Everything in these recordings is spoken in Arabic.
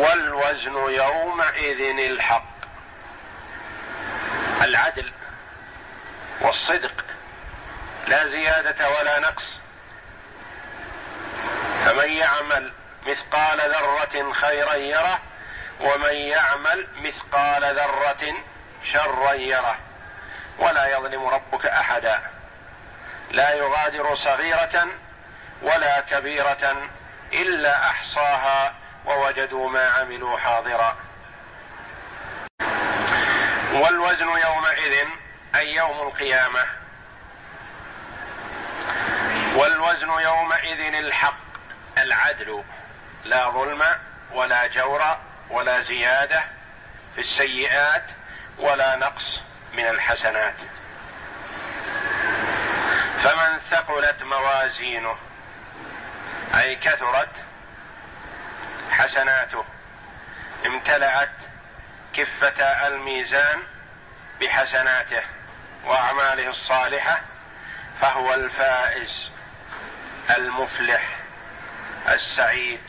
والوزن يومئذ الحق. العدل والصدق لا زيادة ولا نقص. فمن يعمل مثقال ذرة خيرا يره ومن يعمل مثقال ذرة شرا يره. ولا يظلم ربك أحدا. لا يغادر صغيرة ولا كبيرة إلا أحصاها ووجدوا ما عملوا حاضرا. والوزن يومئذ أي يوم القيامة. والوزن يومئذ الحق العدل. لا ظلم ولا جور ولا زيادة في السيئات ولا نقص من الحسنات. فمن ثقلت موازينه أي كثرت حسناته. امتلأت كفة الميزان بحسناته وأعماله الصالحة فهو الفائز المفلح السعيد.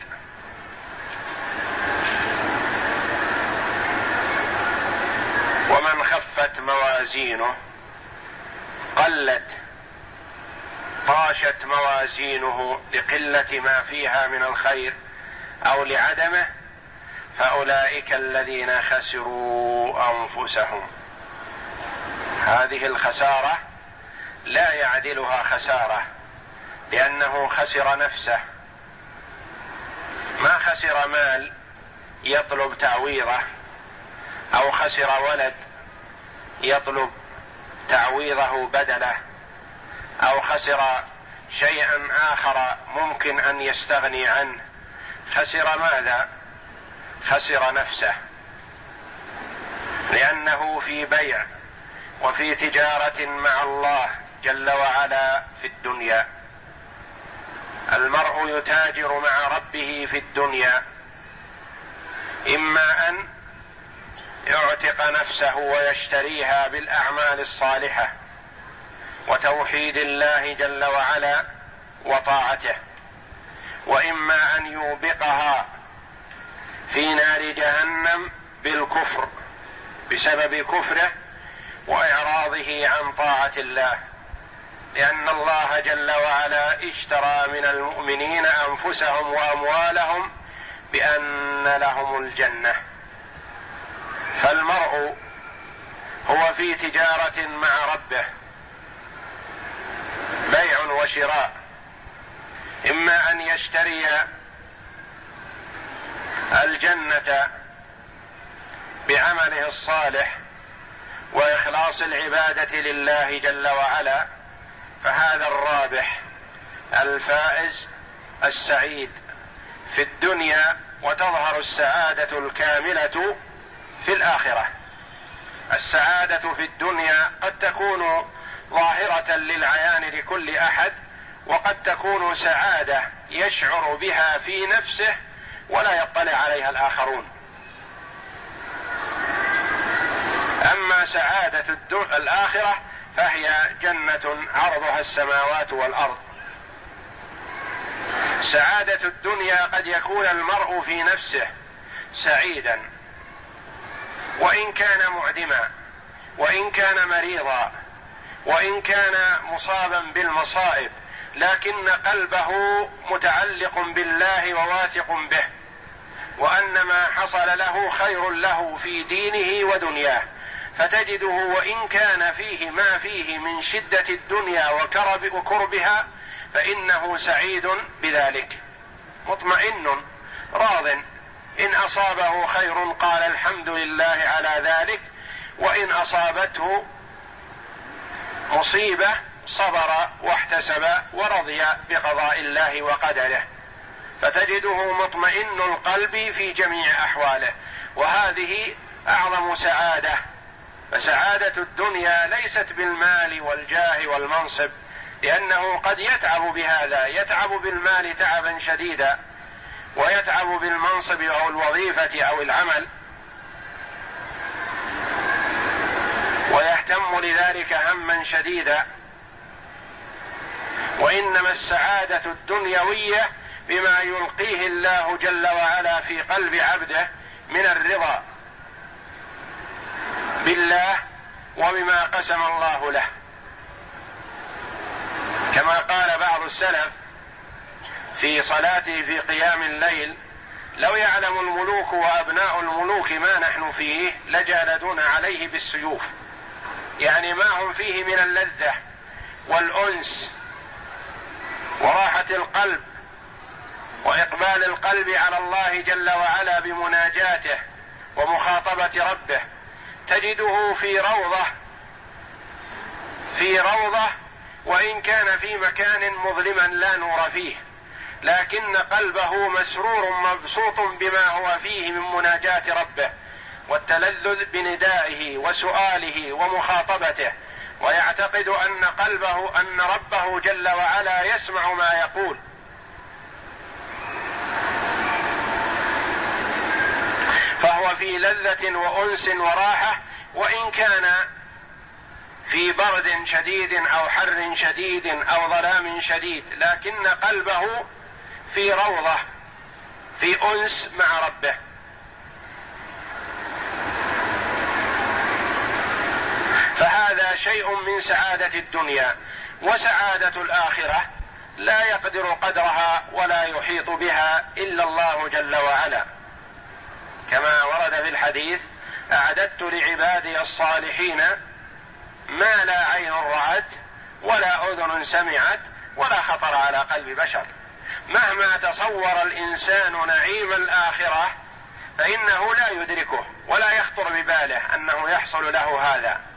ومن خفت موازينه قلت طاشت موازينه لقلة ما فيها من الخير أو لعدمه فأولئك الذين خسروا أنفسهم. هذه الخسارة لا يعدلها خسارة لأنه خسر نفسه. ما خسر مال يطلب تعويضه أو خسر ولد يطلب تعويضه بدله أو خسر شيئا آخر ممكن أن يستغني عنه. خسر ماذا؟ خسر نفسه. لأنه في بيع وفي تجارة مع الله جل وعلا في الدنيا. المرء يتاجر مع ربه في الدنيا. إما أن يعتق نفسه ويشتريها بالأعمال الصالحة وتوحيد الله جل وعلا وطاعته. وإما أن يوبقها في نار جهنم بالكفر بسبب كفره وإعراضه عن طاعة الله. لأن الله جل وعلا اشترى من المؤمنين أنفسهم وأموالهم بأن لهم الجنة. فالمرء هو في تجارة مع ربه بيع وشراء. إما أن يشتري الجنة بعمله الصالح وإخلاص العبادة لله جل وعلا فهذا الرابح الفائز السعيد في الدنيا وتظهر السعادة الكاملة في الآخرة. السعادة في الدنيا قد تكون ظاهرة للعيان لكل أحد وقد تكون سعادة يشعر بها في نفسه ولا يطلع عليها الآخرون. أما سعادة الآخرة فهي جنة عرضها السماوات والأرض. سعادة الدنيا قد يكون المرء في نفسه سعيدا وإن كان معدما وإن كان مريضا وإن كان مصابا بالمصائب لكن قلبه متعلق بالله وواثق به وأن ما حصل له خير له في دينه ودنياه. فتجده وإن كان فيه ما فيه من شدة الدنيا وكرب وكربها فإنه سعيد بذلك. مطمئن راض. إن أصابه خير قال الحمد لله على ذلك وإن أصابته مصيبة صبر واحتسب ورضي بقضاء الله وقدره فتجده مطمئن القلب في جميع أحواله وهذه أعظم سعادة فسعادة الدنيا ليست بالمال والجاه والمنصب لأنه قد يتعب بهذا يتعب بالمال تعبا شديدا ويتعب بالمنصب أو الوظيفة أو العمل ويهتم لذلك هما شديدا. وإنما السعادة الدنيوية بما يلقيه الله جل وعلا في قلب عبده من الرضا بالله وبما قسم الله له. كما قال بعض السلف في صلاته في قيام الليل لو يعلم الملوك وأبناء الملوك ما نحن فيه لجالدون عليه بالسيوف. يعني ما هم فيه من اللذة والأنس وراحة القلب وإقبال القلب على الله جل وعلا بمناجاته ومخاطبة ربه. تجده في روضة في روضة وإن كان في مكان مظلما لا نور فيه لكن قلبه مسرور مبسوط بما هو فيه من مناجاة ربه والتلذذ بندائه وسؤاله ومخاطبته. ويعتقد أن قلبه أن ربه جل وعلا يسمع ما يقول. فهو في لذة وأنس وراحة وإن كان في برد شديد أو حر شديد أو ظلام شديد لكن قلبه في روضة في أنس مع ربه. فهذا شيء من سعادة الدنيا وسعادة الآخرة لا يقدر قدرها ولا يحيط بها إلا الله جل وعلا. كما ورد في الحديث أعددت لعبادي الصالحين ما لا عين رأت ولا أذن سمعت ولا خطر على قلب بشر. مهما تصور الإنسان نعيم الآخرة فإنه لا يدركه ولا يخطر بباله أنه يحصل له هذا.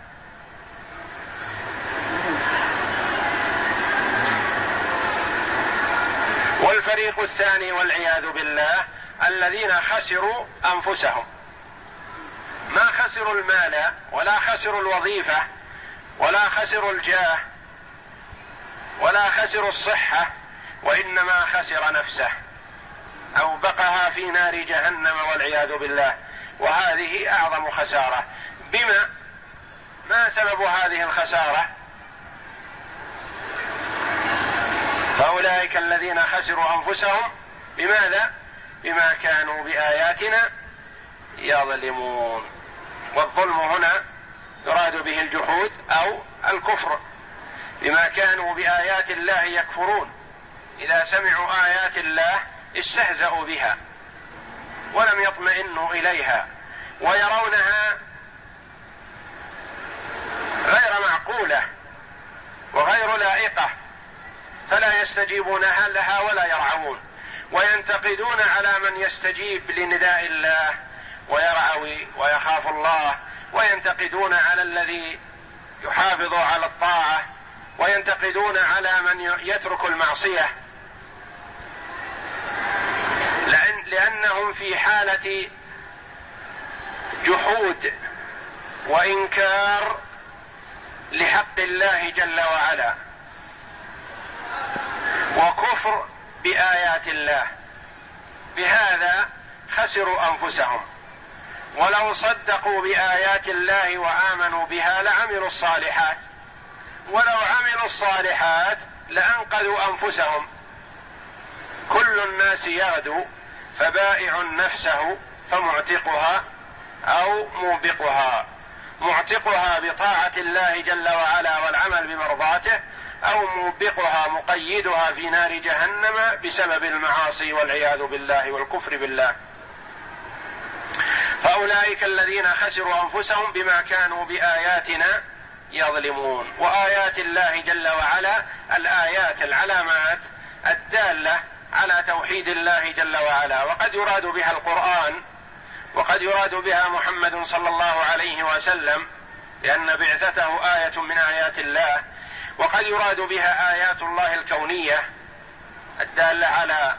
والفريق الثاني والعياذ بالله الذين خسروا أنفسهم. ما خسروا المال ولا خسروا الوظيفة ولا خسروا الجاه ولا خسروا الصحة وإنما خسر نفسه. أو بقها في نار جهنم والعياذ بالله. وهذه أعظم خسارة. بما؟ ما سبب هذه الخسارة؟ فاولئك الذين خسروا أنفسهم بماذا؟ بما كانوا بآياتنا يظلمون. والظلم هنا يراد به الجحود أو الكفر. بما كانوا بآيات الله يكفرون. إذا سمعوا آيات الله استهزأوا بها ولم يطمئنوا إليها ويرونها غير معقولة وغير لائقة. فلا يستجيبونها لها ولا يرعون. وينتقدون على من يستجيب لنداء الله ويرعوي ويخاف الله. وينتقدون على الذي يحافظ على الطاعة. وينتقدون على من يترك المعصية. لأن لأنهم في حالة جحود وإنكار لحق الله جل وعلا. وكفر بآيات الله. بهذا خسروا أنفسهم. ولو صدقوا بآيات الله وآمنوا بها لعملوا الصالحات. ولو عملوا الصالحات لأنقذوا أنفسهم. كل الناس يغدو فبائع نفسه فمعتقها أو موبقها. معتقها بطاعة الله جل وعلا والعمل بمرضاته أو موبقها مقيدها في نار جهنم بسبب المعاصي والعياذ بالله والكفر بالله. فأولئك الذين خسروا أنفسهم بما كانوا بآياتنا يظلمون. وآيات الله جل وعلا الآيات العلامات الدالة على توحيد الله جل وعلا. وقد يراد بها القرآن وقد يراد بها محمد صلى الله عليه وسلم لأن بعثته آية من آيات الله. وقد يراد بها آيات الله الكونية الدالة على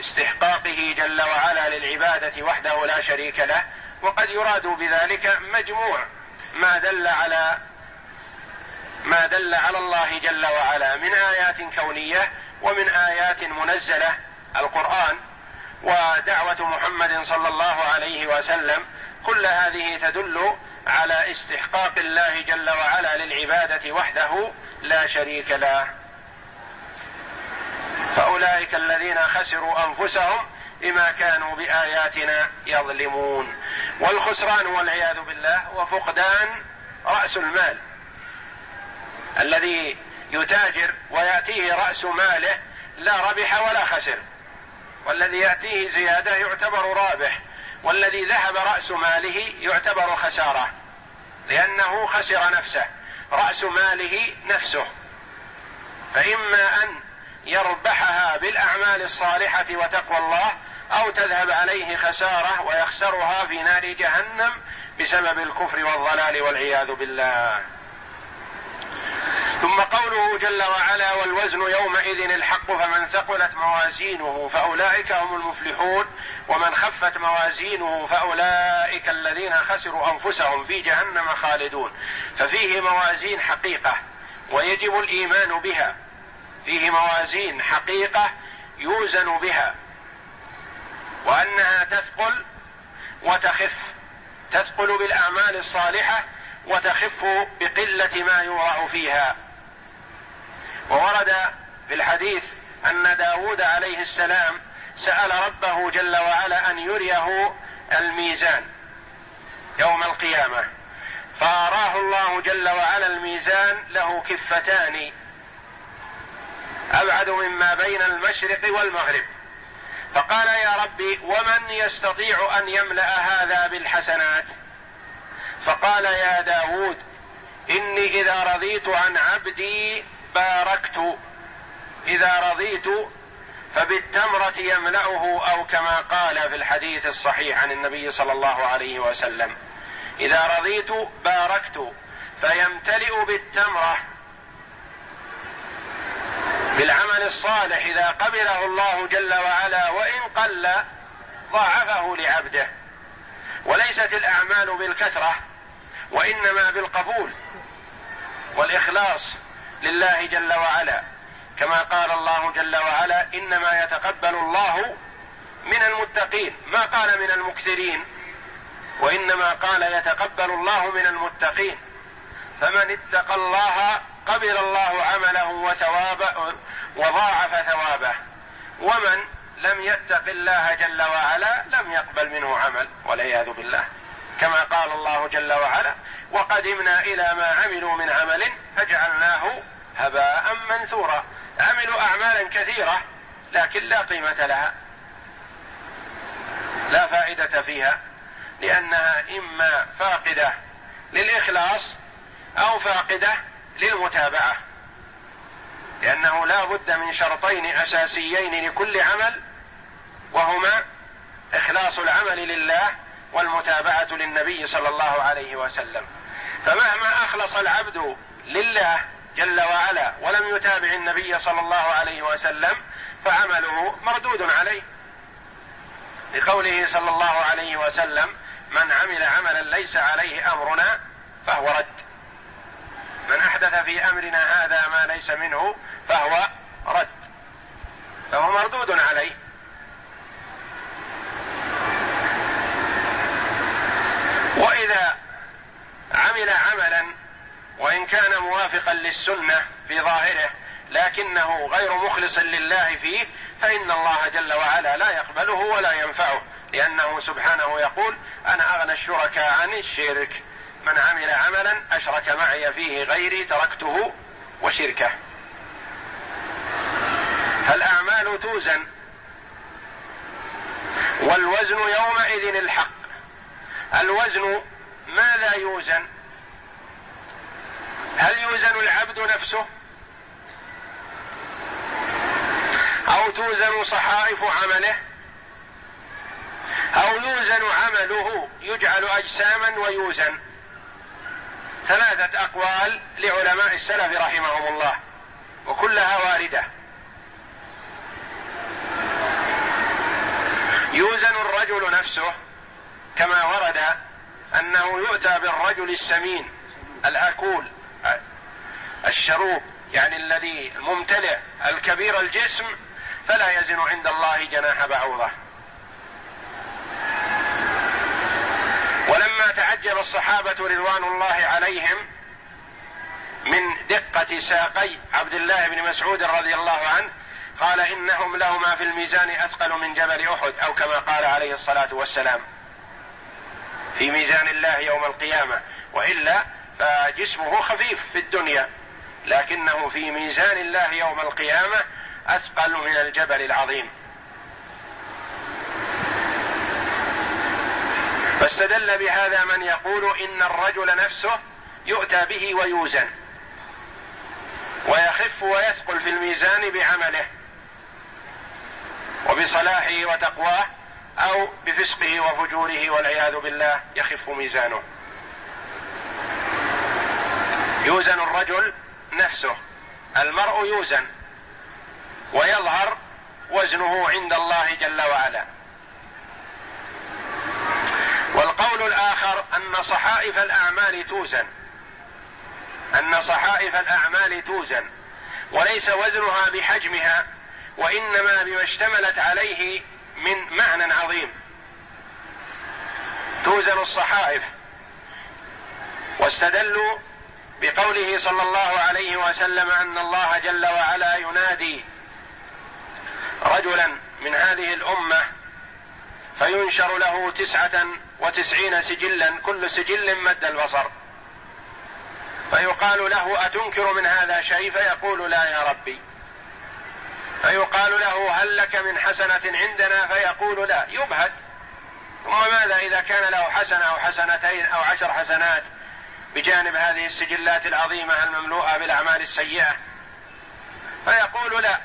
استحقاقه جل وعلا للعبادة وحده لا شريك له وقد يراد بذلك مجموع ما دل على ما دل على الله جل وعلا من آيات كونية ومن آيات منزلة القرآن ودعوة محمد صلى الله عليه وسلم كل هذه تدل على استحقاق الله جل وعلا للعبادة وحده لا شريك له. فأولئك الذين خسروا أنفسهم بما كانوا بآياتنا يظلمون. والخسران والعياذ بالله هو فقدان رأس المال. الذي يتاجر ويأتيه رأس ماله لا ربح ولا خسر. والذي يأتيه زيادة يعتبر رابح. والذي ذهب رأس ماله يعتبر خسارة لأنه خسر نفسه رأس ماله نفسه. فإما أن يربحها بالأعمال الصالحة وتقوى الله أو تذهب عليه خسارة ويخسرها في نار جهنم بسبب الكفر والضلال والعياذ بالله. ثم قوله جل وعلا والوزن يومئذ الحق فمن ثقلت موازينه فأولئك هم المفلحون ومن خفت موازينه فأولئك الذين خسروا أنفسهم في جهنم خالدون ففيه موازين حقيقة ويجب الإيمان بها فيه موازين حقيقة يوزن بها وأنها تثقل وتخف تثقل بالأعمال الصالحة وتخف بقلة ما يوضع فيها وورد في الحديث أن داود عليه السلام سأل ربه جل وعلا أن يريه الميزان يوم القيامة. فأراه الله جل وعلا الميزان له كفتان أبعد مما بين المشرق والمغرب. فقال يا ربي ومن يستطيع أن يملأ هذا بالحسنات؟ فقال يا داود إني إذا رضيت عن عبدي باركت إذا رضيت فبالتمرة يملاه أو كما قال في الحديث الصحيح عن النبي صلى الله عليه وسلم. إذا رضيت باركت فيمتلئ بالتمرة بالعمل الصالح إذا قبله الله جل وعلا وإن قل ضاعفه لعبده. وليست الأعمال بالكثرة وإنما بالقبول والإخلاص. لله جل وعلا. كما قال الله جل وعلا إنما يتقبل الله من المتقين. ما قال من المكثرين؟ وإنما قال يتقبل الله من المتقين. فمن اتقى الله قبل الله عمله وثوابه وضاعف ثوابه. ومن لم يتق الله جل وعلا لم يقبل منه عمل والعياذ بالله. كما قال الله جل وعلا وقدمنا إلى ما عملوا من عمل فجعلناه هباء منثورا. عملوا أعمالا كثيرة لكن لا قيمة لها. لا فائدة فيها لأنها إما فاقدة للإخلاص أو فاقدة للمتابعة. لأنه لا بد من شرطين أساسيين لكل عمل وهما إخلاص العمل لله والمتابعة للنبي صلى الله عليه وسلم. فمهما أخلص العبد لله جل وعلا ولم يتابع النبي صلى الله عليه وسلم فعمله مردود عليه. لقوله صلى الله عليه وسلم من عمل عملا ليس عليه أمرنا فهو رد. من أحدث في أمرنا هذا ما ليس منه فهو رد. فهو مردود عليه. واذا عمل عملا وإن كان موافقا للسنة في ظاهره لكنه غير مخلص لله فيه فإن الله جل وعلا لا يقبله ولا ينفعه لأنه سبحانه يقول أنا أغنى الشركاء عن الشرك. من عمل عملا أشرك معي فيه غيري تركته وشركه. فالأعمال توزن والوزن يومئذ الحق. الوزن ماذا يوزن؟ هل يوزن العبد نفسه؟ أو توزن صحائف عمله؟ أو يوزن عمله يجعل أجساما ويوزن؟ ثلاثة أقوال لعلماء السلف رحمهم الله وكلها واردة. يوزن الرجل نفسه كما ورد أنه يؤتى بالرجل السمين الأكول الشروب يعني الذي الممتلئ الكبير الجسم فلا يزن عند الله جناح بعوضة. ولما تعجب الصحابة رضوان الله عليهم من دقة ساقي عبد الله بن مسعود رضي الله عنه قال إنهم لهما في الميزان أثقل من جبل أحد أو كما قال عليه الصلاة والسلام. في ميزان الله يوم القيامة وإلا فجسمه خفيف في الدنيا. لكنه في ميزان الله يوم القيامة أثقل من الجبل العظيم. فاستدل بهذا من يقول إن الرجل نفسه يؤتى به ويوزن. ويخف ويثقل في الميزان بعمله. وبصلاحه وتقواه أو بفسقه وفجوره والعياذ بالله يخف ميزانه. يوزن الرجل نفسه. المرء يوزن ويظهر وزنه عند الله جل وعلا. والقول الآخر أن صحائف الأعمال توزن. أن صحائف الأعمال توزن. وليس وزنها بحجمها وإنما بما اشتملت عليه من معنى عظيم. توزن الصحائف. واستدلوا بقوله صلى الله عليه وسلم أن الله جل وعلا ينادي رجلا من هذه الأمة فينشر له تسعة وتسعين سجلا كل سجل مد البصر. فيقال له أتنكر من هذا شيء؟ فيقول لا يا ربي. فيقال له هل لك من حسنة عندنا؟ فيقول لا يبهت ثم ماذا إذا كان له حسنة أو حسنتين أو عشر حسنات بجانب هذه السجلات العظيمة المملوءة بالأعمال السيئة؟ فيقول لا.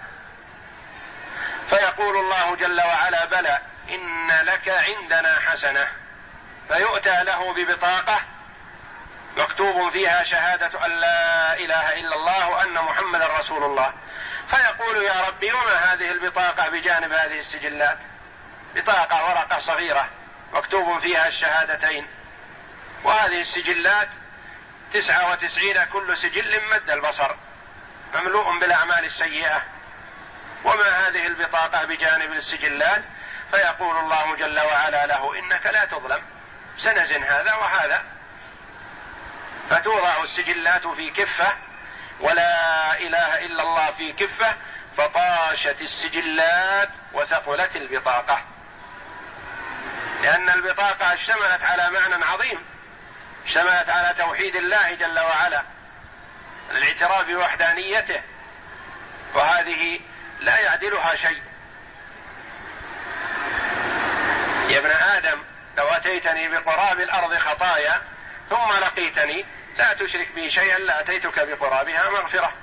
فيقول الله جل وعلا بلى إن لك عندنا حسنة. فيؤتى له ببطاقة مكتوب فيها شهادة أن لا إله إلا الله وأن محمدا رسول الله. فيقول يا ربي وما هذه البطاقة بجانب هذه السجلات؟ بطاقة ورقة صغيرة مكتوب فيها الشهادتين. وهذه السجلات تسعة وتسعين كل سجل مد البصر مملوء بالأعمال السيئة. وما هذه البطاقة بجانب السجلات؟ فيقول الله جل وعلا له إنك لا تظلم. سنزن هذا وهذا. فتوضع السجلات في كفة ولا إله إلا الله في كفة فطاشت السجلات وثقلت البطاقة. لأن البطاقة اشتملت على معنى عظيم اشتملت على توحيد الله جل وعلا الاعتراف بوحدانيته وهذه لا يعدلها شيء. يا ابن آدم لو أتيتني بقراب الأرض خطايا ثم لقيتني لا تشرك بي شيئا لاتيتك بقرابها مغفرة.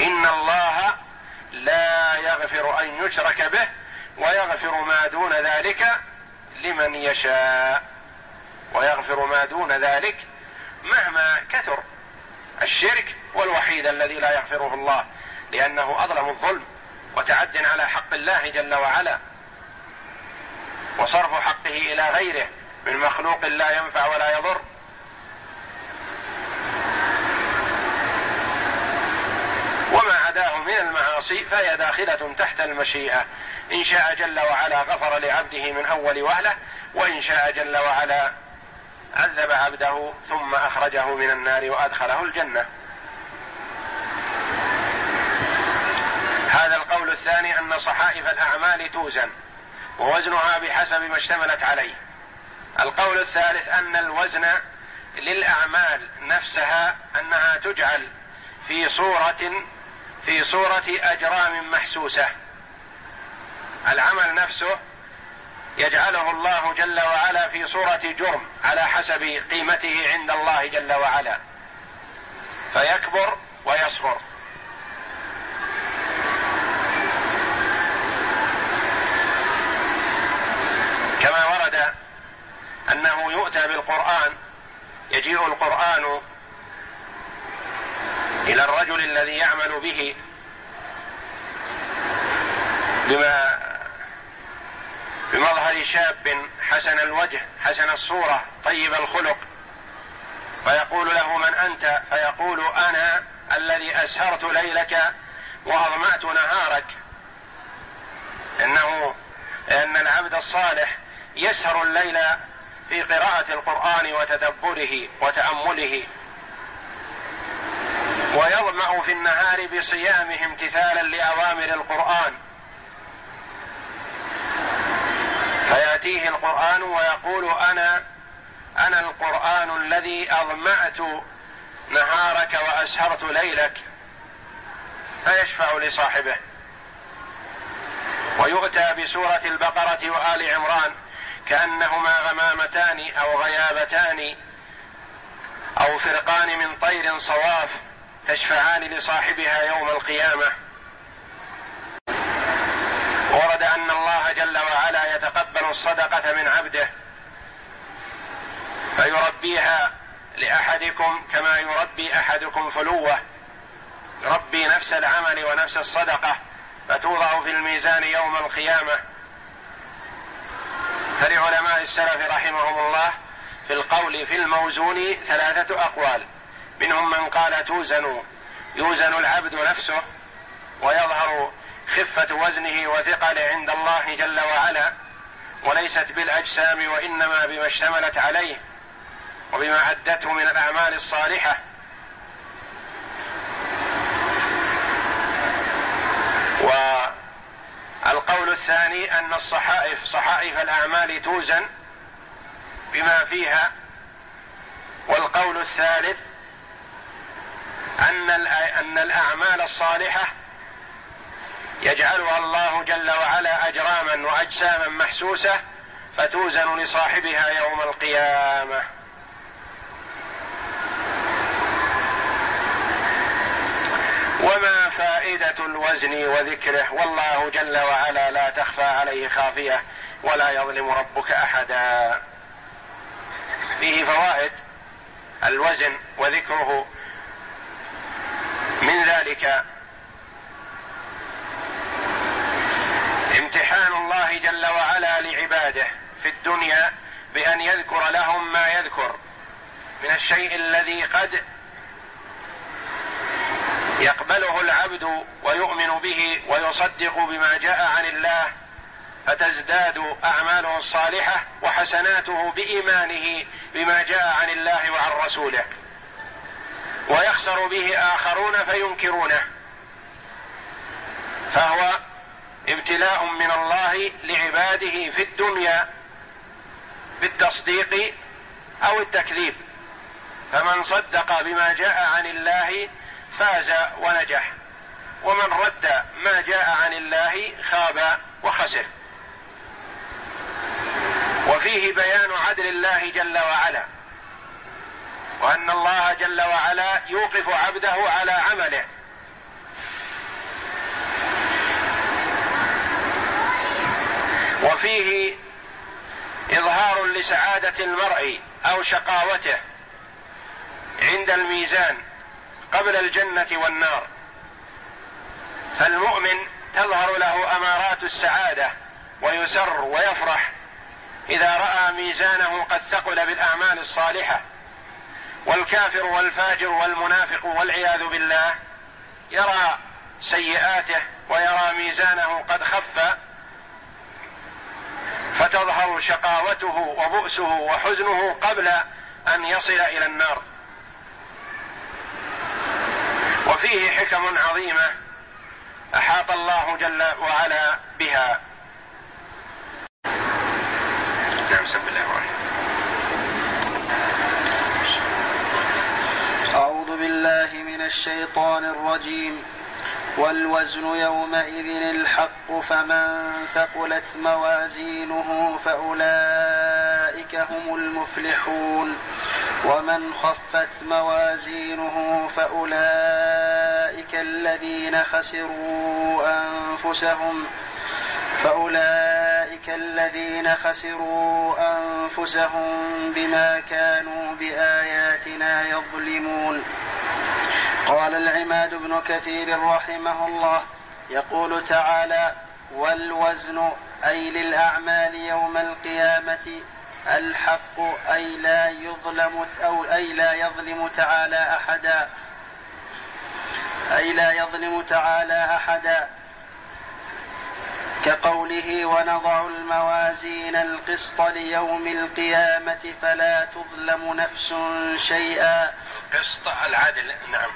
إن الله لا يغفر أن يشرك به ويغفر ما دون ذلك لمن يشاء. ويغفر ما دون ذلك مهما كثر الشرك والوحيد الذي لا يغفره الله لأنه أظلم الظلم وتعد على حق الله جل وعلا. وصرف حقه إلى غيره من مخلوق لا ينفع ولا يضر وما عداه من المعاصي فهي داخلة تحت المشيئة. إن شاء جل وعلا غفر لعبده من أول وهلة وإن شاء جل وعلا عذب عبده ثم أخرجه من النار وأدخله الجنة. هذا القول الثاني أن صحائف الأعمال توزن ووزنها بحسب ما اشتملت عليه. القول الثالث أن الوزن للأعمال نفسها أنها تجعل في صورة في صورة أجرام محسوسة. العمل نفسه يجعله الله جل وعلا في صورة جرم على حسب قيمته عند الله جل وعلا. فيكبر ويصغر كما ورد أنه يؤتى بالقرآن يجيء القرآن إلى الرجل الذي يعمل به بما بمظهر شاب حسن الوجه حسن الصورة طيب الخلق. فيقول له من أنت؟ فيقول أنا الذي أسهرت ليلك وأظمأت نهارك. إنه لأن العبد الصالح يسهر الليل في قراءة القرآن وتدبره وتأمله. ويظمأ في النهار بصيامه امتثالا لأوامر القرآن. فيأتيه القرآن ويقول أنا أنا القرآن الذي أظمأت نهارك وأسهرت ليلك. فيشفع لصاحبه. ويؤتى بسورة البقرة وآل عمران كأنهما غمامتان أو غيابتان أو فرقان من طير صواف تشفعان لصاحبها يوم القيامة. ورد أن الله جل وعلا يتقبل الصدقة من عبده فيربيها لأحدكم كما يربي أحدكم فلوة. يربي نفس العمل ونفس الصدقة فتوضع في الميزان يوم القيامة. فلعلماء السلف رحمهم الله في القول في الموزون ثلاثة أقوال. منهم من قال توزن يوزن العبد نفسه ويظهر خفة وزنه وثقله عند الله جل وعلا وليست بالأجسام وإنما بما اشتملت عليه وبما أدته من الأعمال الصالحة. والقول الثاني أن الصحائف صحائف الأعمال توزن بما فيها والقول الثالث أن أن الأعمال الصالحة يجعلها الله جل وعلا أجراما وأجساما محسوسة فتوزن لصاحبها يوم القيامة. وما فائدة الوزن وذكره؟ والله جل وعلا لا تخفى عليه خافية ولا يظلم ربك أحدا. فيه فوائد الوزن وذكره من ذلك امتحان الله جل وعلا لعباده في الدنيا بأن يذكر لهم ما يذكر من الشيء الذي قد يقبله العبد ويؤمن به ويصدق بما جاء عن الله فتزداد أعماله الصالحة وحسناته بإيمانه بما جاء عن الله وعن رسوله. ويخسر به آخرون فينكرونه. فهو ابتلاء من الله لعباده في الدنيا بالتصديق أو التكذيب. فمن صدق بما جاء عن الله فاز ونجح ومن رد ما جاء عن الله خاب وخسر. وفيه بيان عدل الله جل وعلا. وأن الله جل وعلا يوقف عبده على عمله. وفيه إظهار لسعادة المرء أو شقاوته عند الميزان قبل الجنة والنار. فالمؤمن تظهر له أمارات السعادة ويسر ويفرح إذا رأى ميزانه قد ثقل بالأعمال الصالحة. والكافر والفاجر والمنافق والعياذ بالله يرى سيئاته ويرى ميزانه قد خف فتظهر شقاوته وبؤسه وحزنه قبل أن يصل إلى النار. وفيه حكم عظيمة أحاط الله جل وعلا بها. نعم بسم الله الرحمن أعوذ بالله من الشيطان الرجيم. والوزن يومئذ الحق فمن ثقلت موازينه فأولئك هم المفلحون. ومن خفت موازينه فأولئك الذين خسروا أنفسهم فأولئك الذين خسروا أنفسهم بما كانوا بآياتنا يظلمون. قال العماد بن كثير رحمه الله يقول تعالى والوزن أي للأعمال يوم القيامة الحق أي لا يظلم أو أي لا يظلم تعالى أحدا أي لا يظلم تعالى أحدا كقوله ونضع الموازين القسط ليوم القيامة فلا تظلم نفس شيئا القسط العدل نعم.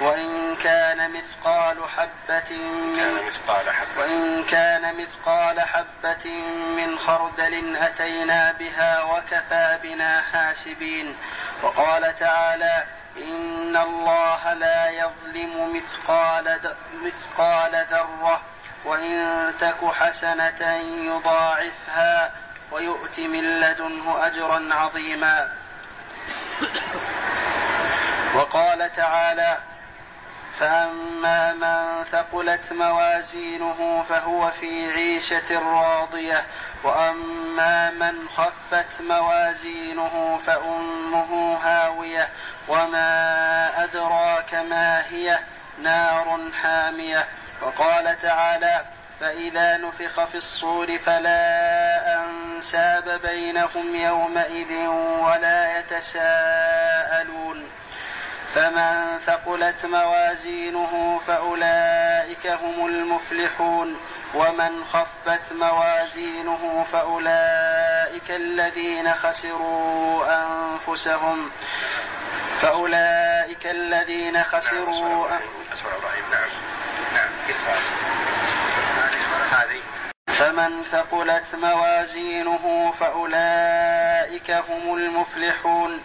وإن كان مثقال حبة كان مثقال حبة. وإن كان مثقال حبة من خردل أتينا بها وكفى بنا حاسبين. وقال تعالى إن الله لا يظلم مثقال مثقال ذرة. وإن تك حسنة يضاعفها ويؤت من لدنه أجرا عظيما. وقال تعالى فأما من ثقلت موازينه فهو في عيشة راضية وأما من خفت موازينه فأمه هاوية وما أدراك ما هي نار حامية وقال تعالى فإذا نفخ في الصور فلا أنساب بينهم يومئذ ولا يتساءلون فمن ثقلت موازينه فأولئك هم المفلحون ومن خفت موازينه فأولئك الذين خسروا أنفسهم فأولئك الذين خسروا نعم نعم نعم هذه. فمن ثقلت موازينه فأولئك هم المفلحون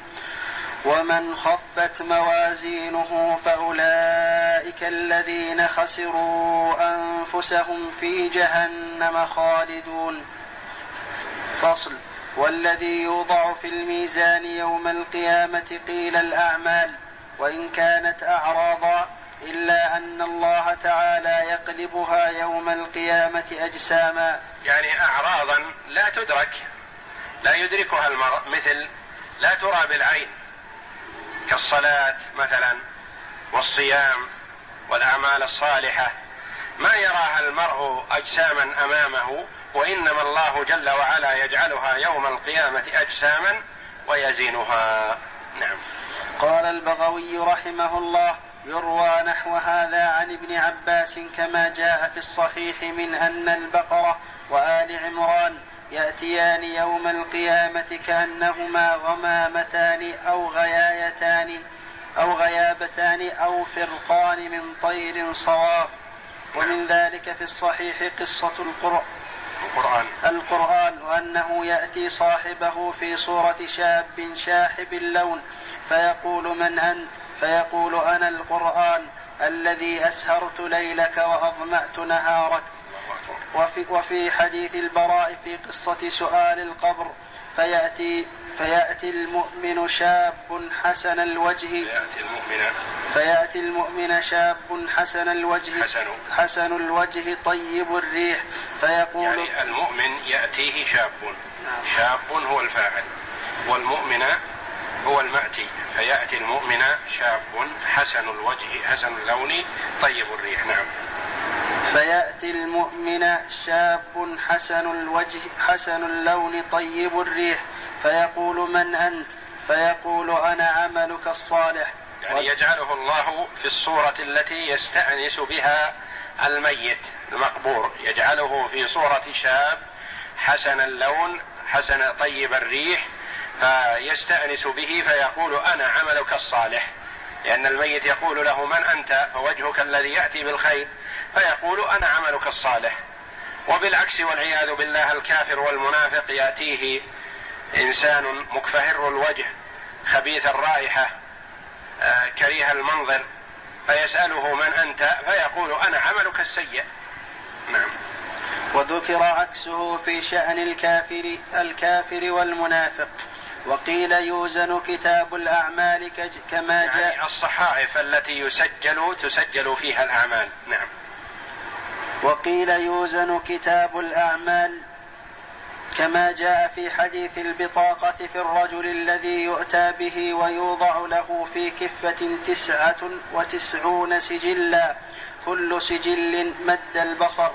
ومن خفت موازينه فأولئك الذين خسروا أنفسهم في جهنم خالدون. فصل. والذي يوضع في الميزان يوم القيامة قيل الأعمال وإن كانت أعراضا إلا أن الله تعالى يقلبها يوم القيامة أجساما. يعني أعراضا لا تدرك لا يدركها المرء مثل لا ترى بالعين كالصلاة مثلا والصيام والأعمال الصالحة ما يراها المرء أجساما أمامه وإنما الله جل وعلا يجعلها يوم القيامة أجساما ويزينها. نعم. قال البغوي رحمه الله يروى نحو هذا عن ابن عباس كما جاء في الصحيح من أن البقرة وآل عمران يأتيان يوم القيامة كأنهما غمامتان أو غيايتان أو غيابتان أو فرقان من طير صواف ومن ذلك في الصحيح قصة القرآن. القرآن. القرآن وأنه يأتي صاحبه في صورة شاب شاحب اللون فيقول من أنت؟ فيقول أنا القرآن الذي أسهرت ليلك وأظمأت نهارك. وفي, وفي حديث البراء في قصة سؤال القبر فيأتي فيأتي المؤمن شاب حسن الوجه. فيأتي المؤمن. فيأتي المؤمن شاب حسن الوجه. حسن. حسن الوجه طيب الريح. فيقول يعني المؤمن يأتيه شاب. شاب هو الفاعل والمؤمن هو المأتي. فيأتي المؤمن شاب حسن الوجه حسن اللون طيب فيأتي المؤمن شاب حسن الوجه حسن اللون طيب الريح فيقول من أنت؟ فيقول أنا عملك الصالح. يعني يجعله الله في الصورة التي يستأنس بها الميت المقبور. يجعله في صورة شاب حسن اللون حسن طيب الريح فيستأنس به فيقول أنا عملك الصالح. لأن الميت يقول له من أنت؟ فوجهك الذي يأتي بالخير. فيقول أنا عملك الصالح. وبالعكس والعياذ بالله الكافر والمنافق يأتيه إنسان مكفهر الوجه خبيث الرائحة آه، كريه المنظر فيسأله من أنت؟ فيقول أنا عملك السيء. نعم. وذكر عكسه في شأن الكافر الكافر والمنافق. وقيل يوزن كتاب الأعمال كما جاء يعني الصحائف التي يسجل تسجل فيها الأعمال. نعم. وقيل يوزن كتاب الأعمال كما جاء في حديث البطاقة في الرجل الذي يؤتى به ويوضع له في كفة تسعة وتسعون سجلا كل سجل مد البصر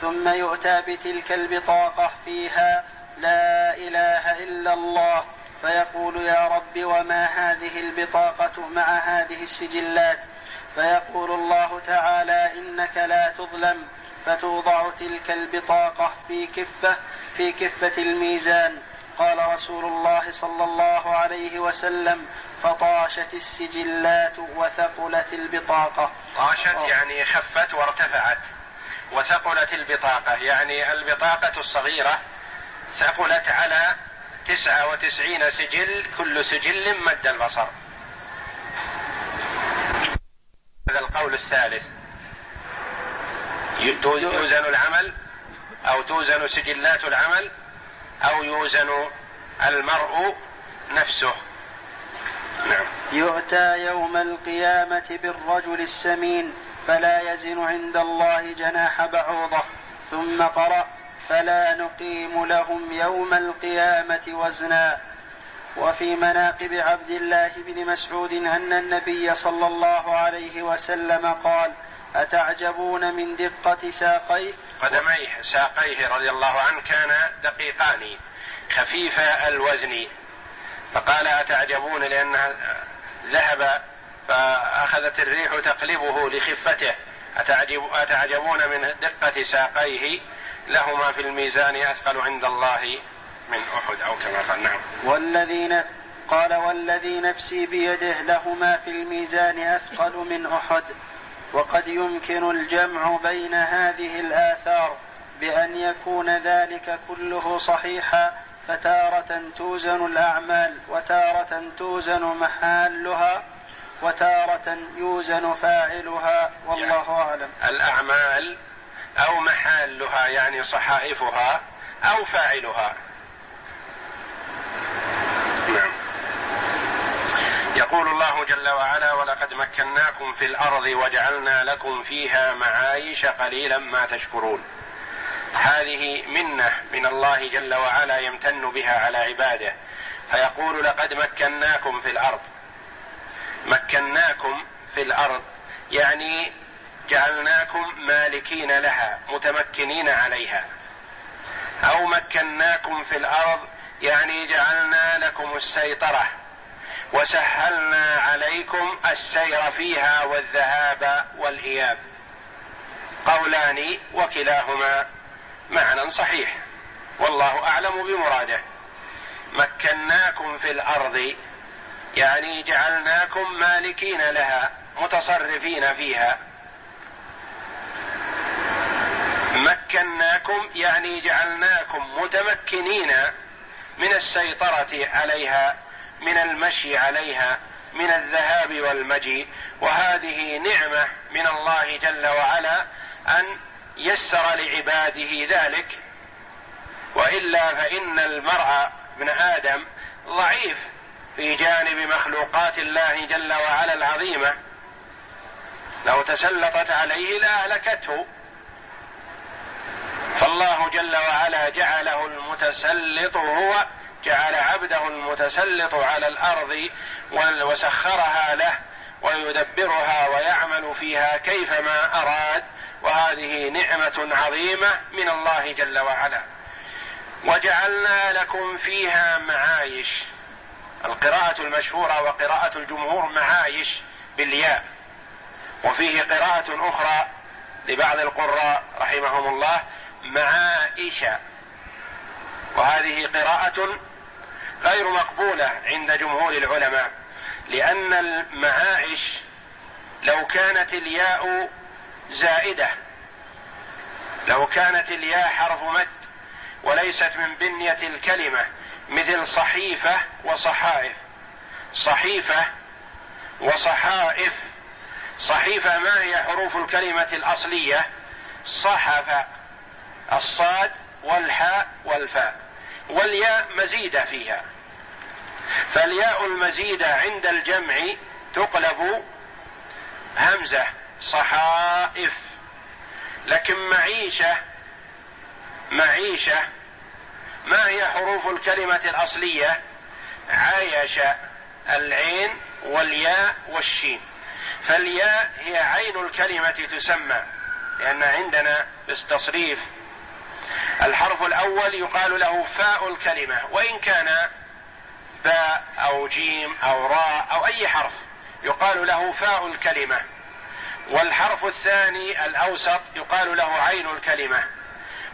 ثم يؤتى بتلك البطاقة فيها لا إله إلا الله فيقول يا رب وما هذه البطاقة مع هذه السجلات؟ فيقول الله تعالى إنك لا تظلم فتوضع تلك البطاقة في كفة في كفة الميزان. قال رسول الله صلى الله عليه وسلم فطاشت السجلات وثقلت البطاقة. طاشت يعني خفت وارتفعت. وثقلت البطاقة يعني البطاقة الصغيرة ثقلت على تسعة وتسعين سجل كل سجل مد البصر. هذا القول الثالث. يوزن العمل أو توزن سجلات العمل أو يوزن المرء نفسه. نعم. يؤتى يوم القيامة بالرجل السمين فلا يزن عند الله جناح بعوضة ثم قرأ فلا نقيم لهم يوم القيامة وزنا. وفي مناقب عبد الله بن مسعود أن النبي صلى الله عليه وسلم قال أتعجبون من دقة ساقيه قدميه ساقيه رضي الله عنه كان دقيقان خفيف الوزن. فقال أتعجبون لأنها ذهب فأخذت الريح تقلبه لخفته. أتعجب أتعجبون من دقة ساقيه؟ لهما في الميزان أثقل عند الله من أحد أو كما قال. نعم. والذين قال والذي نفسي بيده لهما في الميزان أثقل من أحد. وقد يمكن الجمع بين هذه الآثار بأن يكون ذلك كله صحيحا فتارة توزن الأعمال وتارة توزن محالها وتارة يوزن فاعلها والله يعني أعلم. الأعمال أو محالها يعني صحائفها أو فاعلها نعم يقول الله جل وعلا ولقد مكناكم في الأرض وجعلنا لكم فيها معايش قليلا ما تشكرون هذه منة من الله جل وعلا يمتن بها على عباده فيقول لقد مكناكم في الأرض مكناكم في الأرض يعني جعلناكم مالكين لها متمكنين عليها. أو مكناكم في الأرض يعني جعلنا لكم السيطرة. وسهلنا عليكم السير فيها والذهاب والإياب. قولان وكلاهما معنى صحيح. والله أعلم بمراده. مكناكم في الأرض يعني جعلناكم مالكين لها متصرفين فيها. مكناكم يعني جعلناكم متمكنين من السيطرة عليها. من المشي عليها من الذهاب والمجيء وهذه نعمة من الله جل وعلا أن يسر لعباده ذلك. وإلا فإن المرء ابن آدم ضعيف في جانب مخلوقات الله جل وعلا العظيمة. لو تسلطت عليه لأهلكته. فالله جل وعلا جعله المتسلط هو جعل عبده المتسلط على الأرض وسخرها له ويدبرها ويعمل فيها كيفما أراد. وهذه نعمة عظيمة من الله جل وعلا. وجعلنا لكم فيها معايش. القراءة المشهورة وقراءة الجمهور معايش بالياء. وفيه قراءة أخرى لبعض القراء رحمهم الله معائش وهذه قراءة غير مقبولة عند جمهور العلماء لأن المعائش لو كانت الياء زائدة لو كانت الياء حرف مد وليست من بنية الكلمة مثل صحيفة وصحائف. صحيفة وصحائف. صحيفة ما هي حروف الكلمة الأصلية؟ صحف الصاد والحاء والفاء. والياء مزيده فيها. فالياء المزيده عند الجمع تقلب همزة صحائف. لكن معيشة معيشة ما هي حروف الكلمة الأصلية؟ عايش العين والياء والشين. فالياء هي عين الكلمة تسمى لأن عندنا في التصريف الحرف الأول يقال له فاء الكلمة وإن كان باء أو جيم أو راء أو أي حرف يقال له فاء الكلمة. والحرف الثاني الأوسط يقال له عين الكلمة.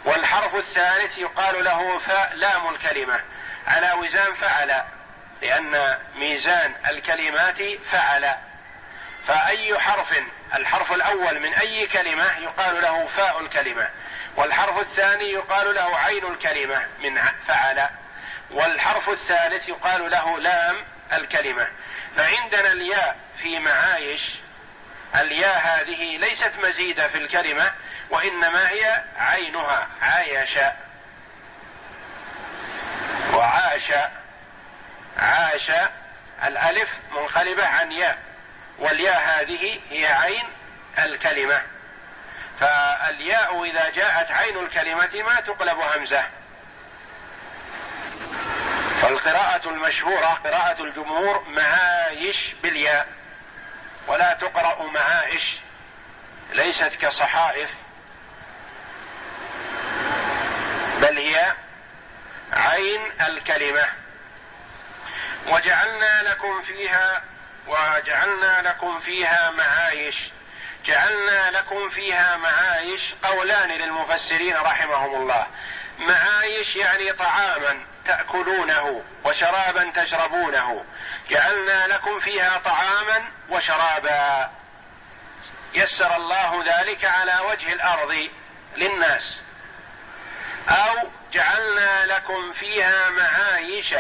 والحرف الثالث يقال له فاء لام الكلمة. على وزان فعل لأن ميزان الكلمات فعل فأي حرف الحرف الأول من أي كلمة يقال له فاء الكلمة والحرف الثاني يقال له عين الكلمة من فعل والحرف الثالث يقال له لام الكلمة. فعندنا الياء في معايش الياء هذه ليست مزيدة في الكلمة وإنما هي عينها عايش وعاش عاش الألف منقلبة عن ياء. والياء هذه هي عين الكلمة. فالياء إذا جاءت عين الكلمة ما تقلب همزة. فالقراءة المشهورة قراءة الجمهور معايش بالياء. ولا تقرأ معايش ليست كصحائف. بل هي عين الكلمة. وجعلنا لكم فيها وجعلنا لكم فيها معايش. جعلنا لكم فيها معايش قولان للمفسرين رحمهم الله. معايش يعني طعاما تأكلونه وشرابا تشربونه. جعلنا لكم فيها طعاما وشرابا. يسر الله ذلك على وجه الأرض للناس. أو جعلنا لكم فيها معايش.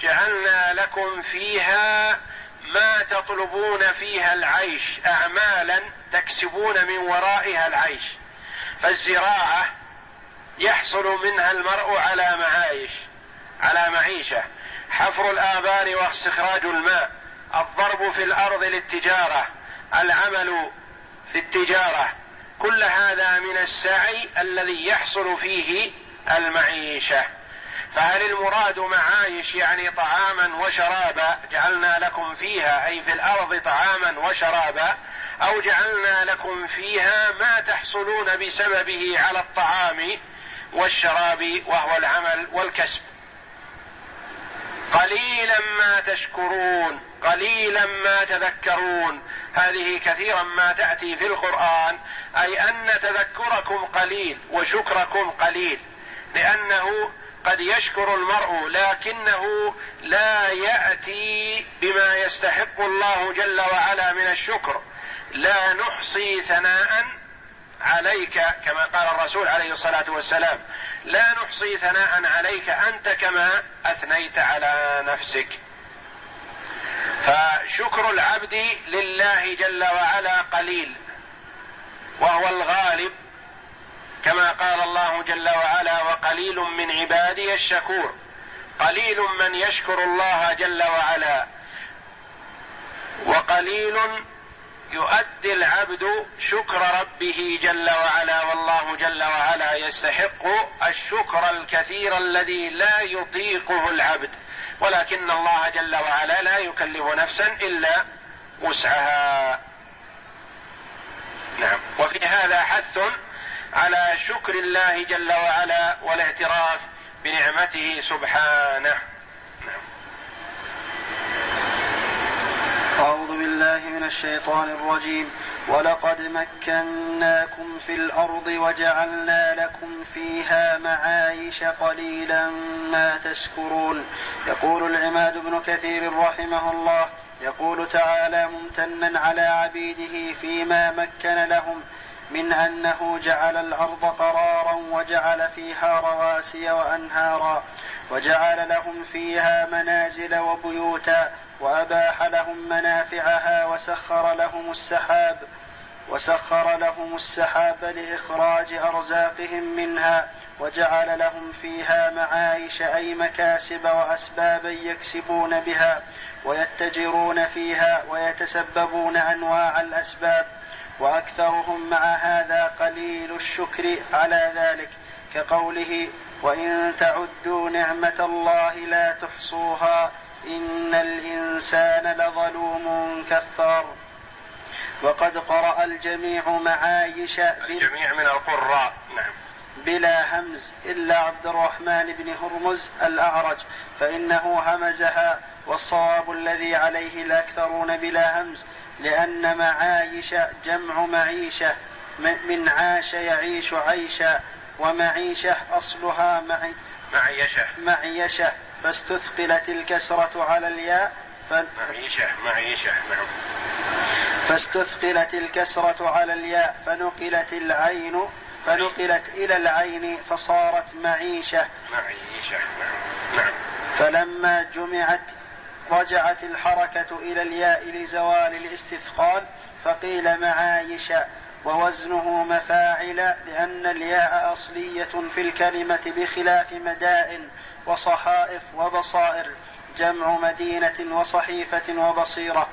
جعلنا لكم فيها ما تطلبون فيها العيش اعمالا تكسبون من ورائها العيش. فالزراعة يحصل منها المرء على معايش على معيشة. حفر الابار واستخراج الماء الضرب في الأرض للتجارة العمل في التجارة. كل هذا من السعي الذي يحصل فيه المعيشة. فهل المراد معايش يعني طعاما وشرابا جعلنا لكم فيها أي في الأرض طعاما وشرابا أو جعلنا لكم فيها ما تحصلون بسببه على الطعام والشراب وهو العمل والكسب. قليلا ما تشكرون قليلا ما تذكرون. هذه كثيرا ما تأتي في القرآن أي أن تذكركم قليل وشكركم قليل لأنه قد يشكر المرء لكنه لا يأتي بما يستحق الله جل وعلا من الشكر. لا نحصي ثناء عليك كما قال الرسول عليه الصلاة والسلام لا نحصي ثناء عليك أنت كما أثنيت على نفسك. فشكر العبد لله جل وعلا قليل وهو الغالب كما قال الله جل وعلا وقليل من عبادي الشكور. قليل من يشكر الله جل وعلا. وقليل يؤدي العبد شكر ربه جل وعلا. والله جل وعلا يستحق الشكر الكثير الذي لا يطيقه العبد. ولكن الله جل وعلا لا يكلف نفسا إلا وسعها. نعم. وفي هذا حث على شكر الله جل وعلا والاعتراف بنعمته سبحانه. نعم. أعوذ بالله من الشيطان الرجيم. ولقد مكناكم في الأرض وجعلنا لكم فيها معايش قليلا ما تشكرون. يقول العماد بن كثير رحمه الله يقول تعالى ممتنا على عبيده فيما مكن لهم من أنه جعل الأرض قرارا وجعل فيها رواسي وأنهارا وجعل لهم فيها منازل وبيوتا وأباح لهم منافعها وسخر لهم السحاب وسخر لهم السحاب لإخراج أرزاقهم منها وجعل لهم فيها معايش أي مكاسب وأسبابا يكسبون بها ويتجرون فيها ويتسببون أنواع الأسباب وأكثرهم مع هذا قليل الشكر على ذلك كقوله وإن تعدوا نعمة الله لا تحصوها إن الإنسان لظلوم كفار. وقد قرأ الجميع معايش الجميع من القراء نعم. بلا همز إلا عبد الرحمن بن هرمز الأعرج فإنه همزها والصواب الذي عليه الأكثرون بلا همز. لأن معايش جمع معيشة من عاش يعيش عيشا ومعيشة أصلها معي معيشة. معيشة. فاستثقلت الكسرة على الياء ف... معيشة معيشة نعم فاستثقلت الكسرة على الياء فنقلت العين فنقلت إلى العين فصارت معيشة. معيشة نعم نعم. فلما جمعت رجعت الحركة إلى الياء لزوال الاستثقال فقيل معايش ووزنه مفاعل لأن الياء أصلية في الكلمة بخلاف مدائن وصحائف وبصائر جمع مدينة وصحيفة وبصيرة.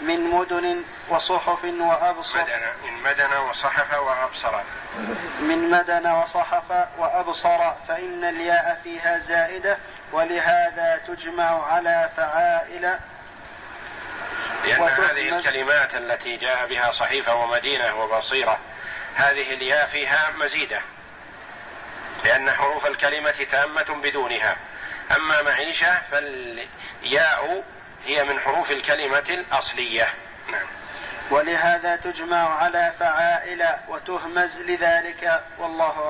من مدن وصحف وأبصر. مدن من مدن وصحف وأبصر. من مدن وصحف وأبصر فإن الياء فيها زائدة ولهذا تجمع على فعائل. لأن هذه الكلمات التي جاء بها صحيفة ومدينة وبصيرة هذه الياء فيها مزيدة لأن حروف الكلمة تامة بدونها. أما معيشة فالياء هي من حروف الكلمة الأصلية. نعم. ولهذا تجمع على فعائل وتهمز لذلك والله